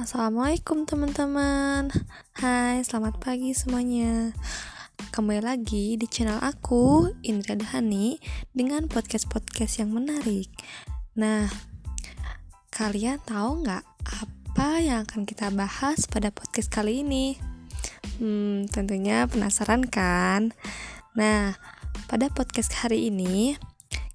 Assalamualaikum teman-teman Hai selamat pagi semuanya Kembali lagi di channel aku Indra Dahani Dengan podcast-podcast yang menarik Nah Kalian tahu nggak Apa yang akan kita bahas pada podcast kali ini? Hmm tentunya penasaran kan? Nah pada podcast hari ini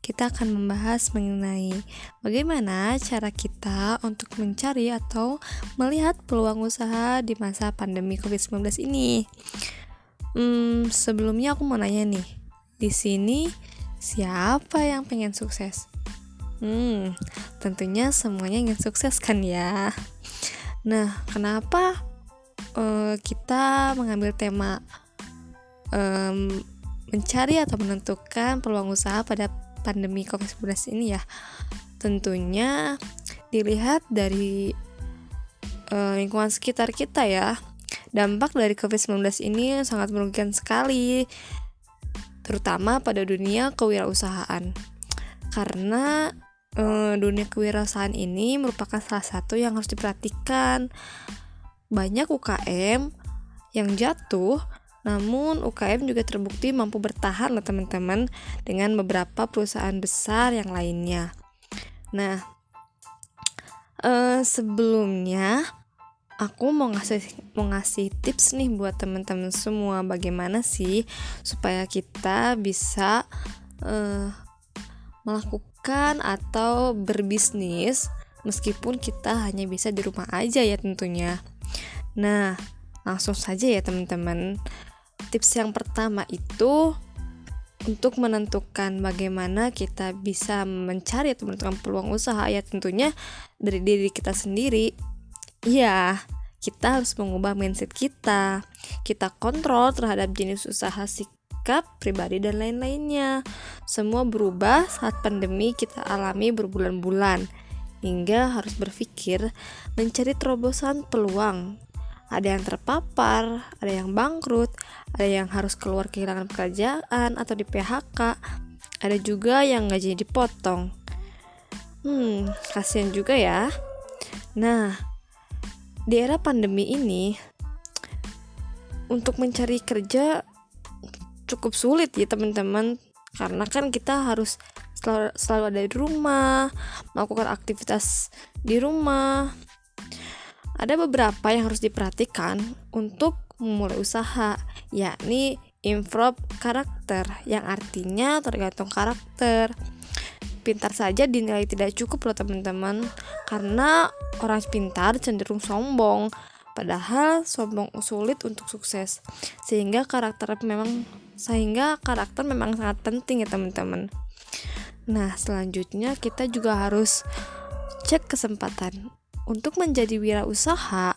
kita akan membahas mengenai bagaimana cara kita untuk mencari atau melihat peluang usaha di masa pandemi COVID-19 ini. Hmm, sebelumnya aku mau nanya nih, di sini siapa yang pengen sukses? Hmm, tentunya semuanya ingin sukses kan ya. Nah, kenapa uh, kita mengambil tema um, mencari atau menentukan peluang usaha pada pandemi COVID-19 ini ya tentunya dilihat dari uh, lingkungan sekitar kita ya. Dampak dari COVID-19 ini sangat merugikan sekali terutama pada dunia kewirausahaan. Karena uh, dunia kewirausahaan ini merupakan salah satu yang harus diperhatikan. Banyak UKM yang jatuh namun UKM juga terbukti mampu bertahan loh teman-teman dengan beberapa perusahaan besar yang lainnya. Nah, eh, sebelumnya aku mau ngasih mau ngasih tips nih buat teman-teman semua bagaimana sih supaya kita bisa eh, melakukan atau berbisnis meskipun kita hanya bisa di rumah aja ya tentunya. Nah, langsung saja ya teman-teman tips yang pertama itu untuk menentukan bagaimana kita bisa mencari atau menentukan peluang usaha ya tentunya dari diri kita sendiri. Ya, kita harus mengubah mindset kita. Kita kontrol terhadap jenis usaha sikap pribadi dan lain-lainnya. Semua berubah saat pandemi kita alami berbulan-bulan hingga harus berpikir mencari terobosan peluang ada yang terpapar, ada yang bangkrut, ada yang harus keluar kehilangan pekerjaan atau di PHK, ada juga yang gajinya dipotong. Hmm, kasihan juga ya. Nah, di era pandemi ini untuk mencari kerja cukup sulit ya teman-teman karena kan kita harus selalu, selalu ada di rumah, melakukan aktivitas di rumah, ada beberapa yang harus diperhatikan untuk memulai usaha, yakni improve karakter, yang artinya tergantung karakter. Pintar saja dinilai tidak cukup loh teman-teman, karena orang pintar cenderung sombong, padahal sombong sulit untuk sukses. Sehingga karakter memang sehingga karakter memang sangat penting ya teman-teman. Nah, selanjutnya kita juga harus cek kesempatan untuk menjadi wirausaha,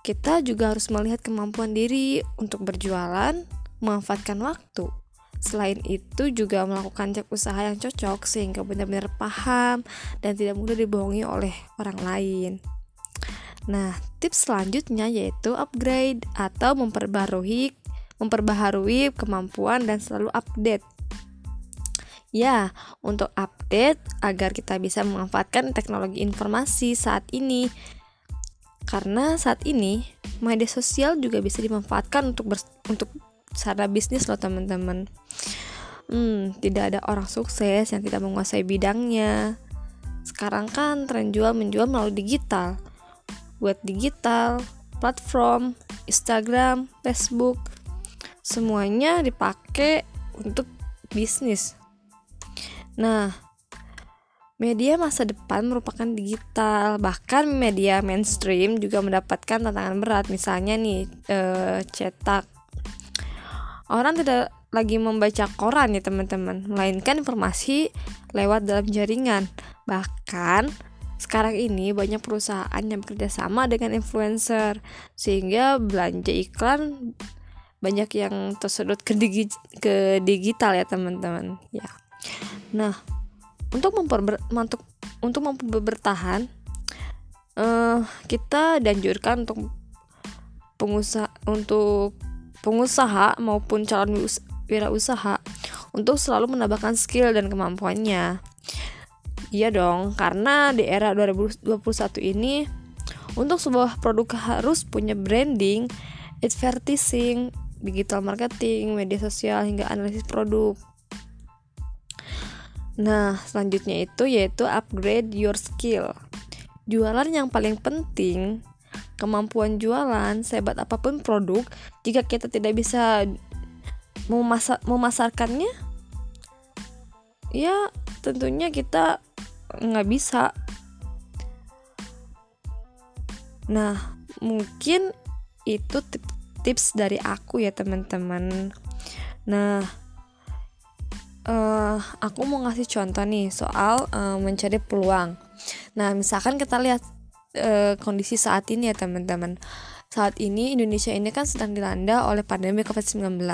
kita juga harus melihat kemampuan diri untuk berjualan, memanfaatkan waktu. Selain itu juga melakukan cek usaha yang cocok sehingga benar-benar paham dan tidak mudah dibohongi oleh orang lain. Nah, tips selanjutnya yaitu upgrade atau memperbarui memperbaharui kemampuan dan selalu update Ya, untuk update agar kita bisa memanfaatkan teknologi informasi saat ini. Karena saat ini media sosial juga bisa dimanfaatkan untuk untuk cara bisnis loh teman-teman. Hmm, tidak ada orang sukses yang tidak menguasai bidangnya. Sekarang kan tren jual menjual melalui digital. Buat digital, platform, Instagram, Facebook, semuanya dipakai untuk bisnis Nah, media masa depan merupakan digital, bahkan media mainstream juga mendapatkan tantangan berat. Misalnya nih, e, cetak. Orang tidak lagi membaca koran ya teman-teman, melainkan informasi lewat dalam jaringan. Bahkan sekarang ini banyak perusahaan yang bekerja sama dengan influencer sehingga belanja iklan banyak yang tersedot ke, digi ke digital ya teman-teman ya Nah, untuk memperber untuk untuk mampu bertahan uh, kita dianjurkan untuk pengusaha untuk pengusaha maupun calon wirausaha untuk selalu menambahkan skill dan kemampuannya. Iya dong, karena di era 2021 ini untuk sebuah produk harus punya branding advertising digital marketing media sosial hingga analisis produk Nah, selanjutnya itu yaitu upgrade your skill. Jualan yang paling penting, kemampuan jualan, sebat apa pun produk, jika kita tidak bisa memasar memasarkannya, ya tentunya kita nggak bisa. Nah, mungkin itu tips dari aku ya teman-teman. Nah, uh, aku mau ngasih contoh nih soal uh, mencari peluang. Nah, misalkan kita lihat uh, kondisi saat ini ya teman-teman. Saat ini Indonesia ini kan sedang dilanda oleh pandemi COVID-19.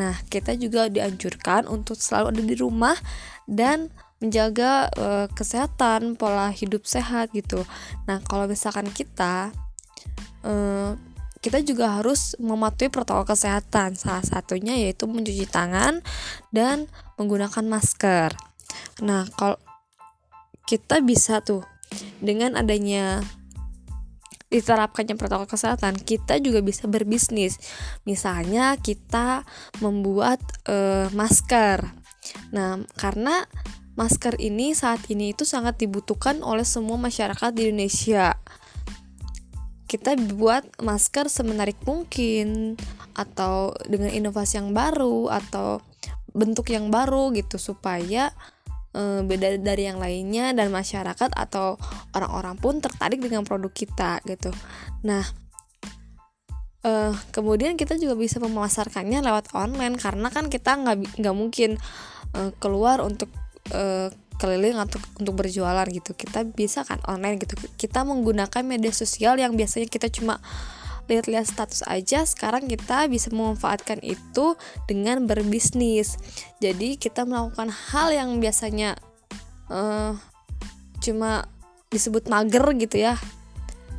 Nah, kita juga dianjurkan untuk selalu ada di rumah dan menjaga uh, kesehatan, pola hidup sehat gitu. Nah, kalau misalkan kita uh, kita juga harus mematuhi protokol kesehatan. Salah satunya yaitu mencuci tangan dan menggunakan masker. Nah, kalau kita bisa tuh dengan adanya diterapkannya protokol kesehatan, kita juga bisa berbisnis. Misalnya kita membuat uh, masker. Nah, karena masker ini saat ini itu sangat dibutuhkan oleh semua masyarakat di Indonesia kita buat masker semenarik mungkin atau dengan inovasi yang baru atau bentuk yang baru gitu supaya e, beda dari yang lainnya dan masyarakat atau orang-orang pun tertarik dengan produk kita gitu. Nah, e, kemudian kita juga bisa memasarkannya lewat online karena kan kita nggak nggak mungkin e, keluar untuk e, keliling atau untuk berjualan gitu. Kita bisa kan online gitu. Kita menggunakan media sosial yang biasanya kita cuma lihat-lihat status aja sekarang kita bisa memanfaatkan itu dengan berbisnis. Jadi kita melakukan hal yang biasanya uh, cuma disebut mager gitu ya.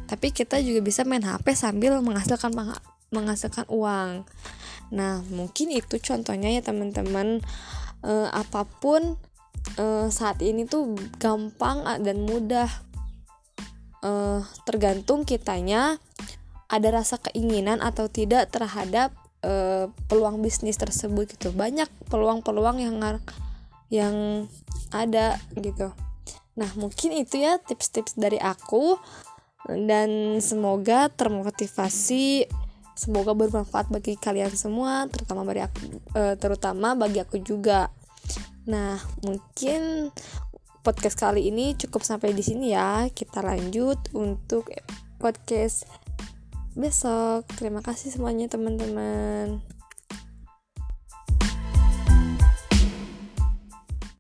Tapi kita juga bisa main HP sambil menghasilkan menghasilkan uang. Nah mungkin itu contohnya ya teman-teman. Uh, apa pun uh, saat ini tuh gampang dan mudah. Uh, tergantung kitanya ada rasa keinginan atau tidak terhadap uh, peluang bisnis tersebut gitu. Banyak peluang-peluang yang yang ada gitu. Nah mungkin itu ya tips-tips dari aku dan semoga termotivasi semoga bermanfaat bagi kalian semua terutama bagi aku, terutama bagi aku juga Nah, mungkin podcast kali ini cukup sampai di sini ya. Kita lanjut untuk podcast besok. Terima kasih semuanya teman-teman.